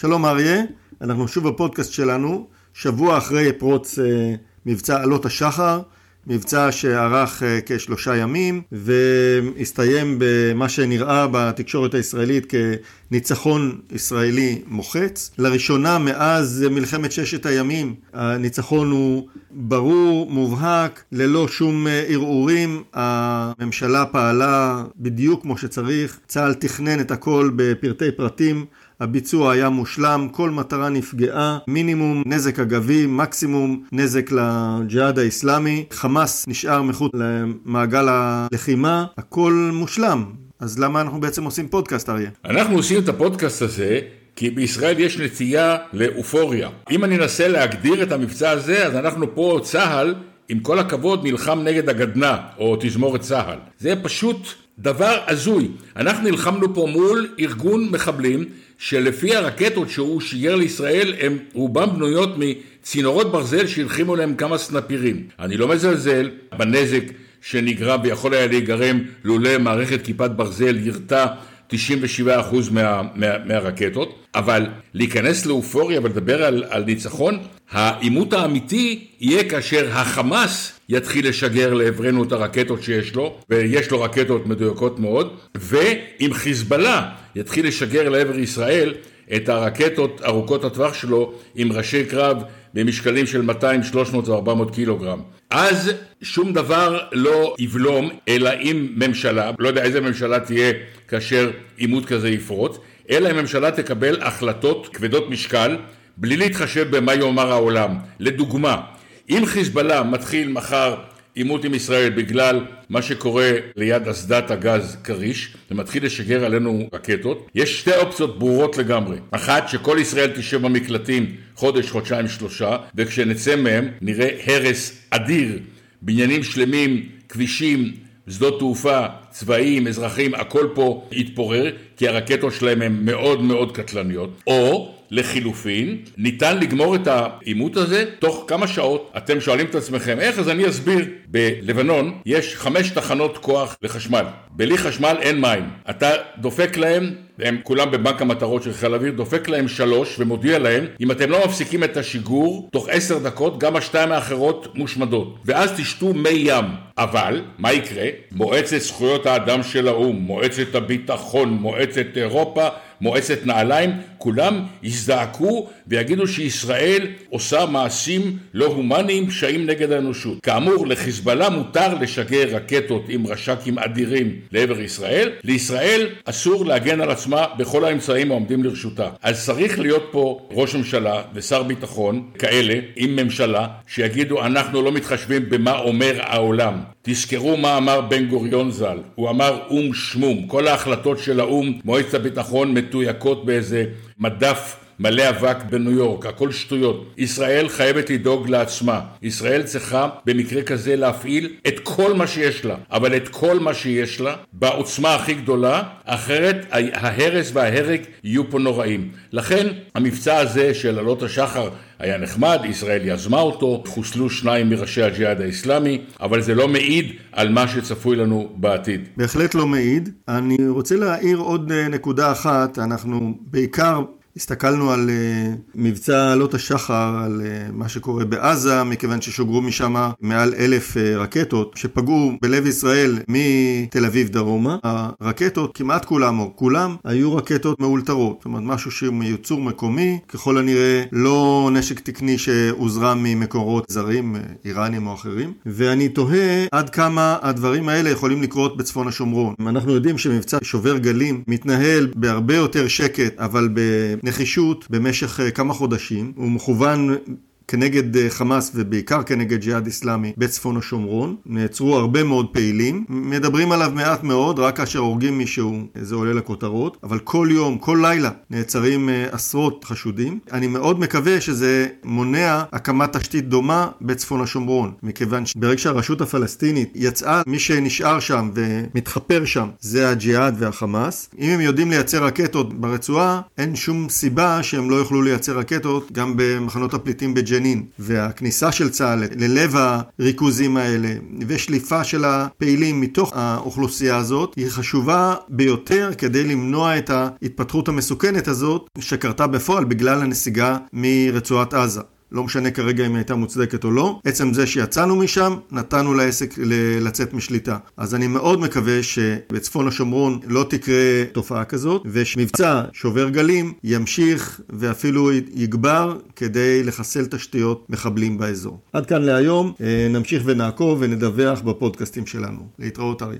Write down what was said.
שלום אריה, אנחנו שוב בפודקאסט שלנו, שבוע אחרי פרוץ אה, מבצע עלות השחר, מבצע שארך אה, כשלושה ימים והסתיים במה שנראה בתקשורת הישראלית כניצחון ישראלי מוחץ. לראשונה מאז מלחמת ששת הימים הניצחון הוא ברור, מובהק, ללא שום אה, ערעורים. הממשלה פעלה בדיוק כמו שצריך, צה"ל תכנן את הכל בפרטי פרטים. הביצוע היה מושלם, כל מטרה נפגעה, מינימום נזק אגבי, מקסימום נזק לג'יהאד האיסלאמי, חמאס נשאר מחוץ למעגל הלחימה, הכל מושלם. אז למה אנחנו בעצם עושים פודקאסט, אריה? אנחנו עושים את הפודקאסט הזה כי בישראל יש נטייה לאופוריה. אם אני אנסה להגדיר את המבצע הזה, אז אנחנו פה, צה"ל, עם כל הכבוד, נלחם נגד הגדנ"ע, או תזמורת צה"ל. זה פשוט דבר הזוי. אנחנו נלחמנו פה מול ארגון מחבלים שלפי הרקטות שהוא שיגר לישראל, הן רובן בנויות מצינורות ברזל שהלחימו להם כמה סנפירים. אני לא מזלזל בנזק שנגרם ויכול היה להיגרם לולא מערכת כיפת ברזל יירתה 97% מה, מה, מהרקטות, אבל להיכנס לאופוריה ולדבר על, על ניצחון, העימות האמיתי יהיה כאשר החמאס יתחיל לשגר לעברנו את הרקטות שיש לו, ויש לו רקטות מדויקות מאוד, ואם חיזבאללה יתחיל לשגר לעבר ישראל את הרקטות ארוכות הטווח שלו עם ראשי קרב במשקלים של 200, 300 ו-400 קילוגרם. אז שום דבר לא יבלום, אלא אם ממשלה, לא יודע איזה ממשלה תהיה כאשר עימות כזה יפרוץ, אלא אם ממשלה תקבל החלטות כבדות משקל, בלי להתחשב במה יאמר העולם. לדוגמה, אם חיזבאללה מתחיל מחר עימות עם ישראל בגלל מה שקורה ליד אסדת הגז כריש ומתחיל לשגר עלינו רקטות, יש שתי אופציות ברורות לגמרי. אחת, שכל ישראל תשב במקלטים חודש, חודשיים, שלושה, וכשנצא מהם נראה הרס אדיר, בניינים שלמים, כבישים, שדות תעופה, צבאיים, אזרחים, הכל פה יתפורר, כי הרקטות שלהם הן מאוד מאוד קטלניות. או לחילופין, ניתן לגמור את העימות הזה תוך כמה שעות. אתם שואלים את עצמכם איך? אז אני אסביר. בלבנון יש חמש תחנות כוח לחשמל. בלי חשמל אין מים. אתה דופק להם, הם כולם בבנק המטרות של חיל האוויר, דופק להם שלוש ומודיע להם, אם אתם לא מפסיקים את השיגור, תוך עשר דקות גם השתיים האחרות מושמדות. ואז תשתו מי ים. אבל, מה יקרה? מועצת זכויות האדם של האו"ם, מועצת הביטחון, מועצת אירופה, מועצת נעליים, כולם יזדעקו ויגידו שישראל עושה מעשים לא הומניים, פשעים נגד האנושות. כאמור, לחיזבאללה מותר לשגר רקטות עם רש"כים אדירים לעבר ישראל, לישראל אסור להגן על עצמה בכל האמצעים העומדים לרשותה. אז צריך להיות פה ראש ממשלה ושר ביטחון כאלה, עם ממשלה, שיגידו אנחנו לא מתחשבים במה אומר העולם. תזכרו מה אמר בן גוריון ז"ל, הוא אמר או"ם שמום, כל ההחלטות של האו"ם, מועצת הביטחון מתויקות באיזה מדף מלא אבק בניו יורק, הכל שטויות. ישראל חייבת לדאוג לעצמה. ישראל צריכה במקרה כזה להפעיל את כל מה שיש לה, אבל את כל מה שיש לה בעוצמה הכי גדולה, אחרת ההרס וההרג יהיו פה נוראים. לכן המבצע הזה של עלות השחר היה נחמד, ישראל יזמה אותו, חוסלו שניים מראשי הג'יהאד האיסלאמי, אבל זה לא מעיד על מה שצפוי לנו בעתיד. בהחלט לא מעיד. אני רוצה להעיר עוד אה, נקודה אחת, אנחנו בעיקר הסתכלנו על uh, מבצע עלות השחר, על uh, מה שקורה בעזה, מכיוון ששוגרו משם מעל אלף uh, רקטות שפגעו בלב ישראל מתל אביב דרומה. הרקטות, כמעט כולם או כולם, היו רקטות מאולתרות. זאת אומרת, משהו שהוא מיוצור מקומי, ככל הנראה לא נשק תקני שהוזרם ממקורות זרים, איראנים או אחרים. ואני תוהה עד כמה הדברים האלה יכולים לקרות בצפון השומרון. אנחנו יודעים שמבצע שובר גלים מתנהל בהרבה יותר שקט, אבל ב... נחישות במשך אה, כמה חודשים, הוא מכוון כנגד אה, חמאס ובעיקר כנגד ג'יהאד איסלאמי בצפון השומרון. נעצרו הרבה מאוד פעילים. מדברים עליו מעט מאוד, רק כאשר הורגים מישהו זה עולה לכותרות. אבל כל יום, כל לילה, נעצרים אה, עשרות חשודים. אני מאוד מקווה שזה מונע הקמת תשתית דומה בצפון השומרון. מכיוון שברגע שהרשות הפלסטינית יצאה, מי שנשאר שם ומתחפר שם זה הג'יהאד והחמאס. אם הם יודעים לייצר רקטות ברצועה, אין שום סיבה שהם לא יוכלו לייצר רקטות גם במחנות הפליטים בג'נין. ג'נין, והכניסה של צה"ל ללב הריכוזים האלה, ושליפה של הפעילים מתוך האוכלוסייה הזאת, היא חשובה ביותר כדי למנוע את ההתפתחות המסוכנת הזאת שקרתה בפועל בגלל הנסיגה מרצועת עזה. לא משנה כרגע אם היא הייתה מוצדקת או לא, עצם זה שיצאנו משם, נתנו לעסק לצאת משליטה. אז אני מאוד מקווה שבצפון השומרון לא תקרה תופעה כזאת, ושמבצע שובר גלים ימשיך ואפילו יגבר כדי לחסל תשתיות מחבלים באזור. עד כאן להיום, אה, נמשיך ונעקוב ונדווח בפודקאסטים שלנו. להתראות ארי.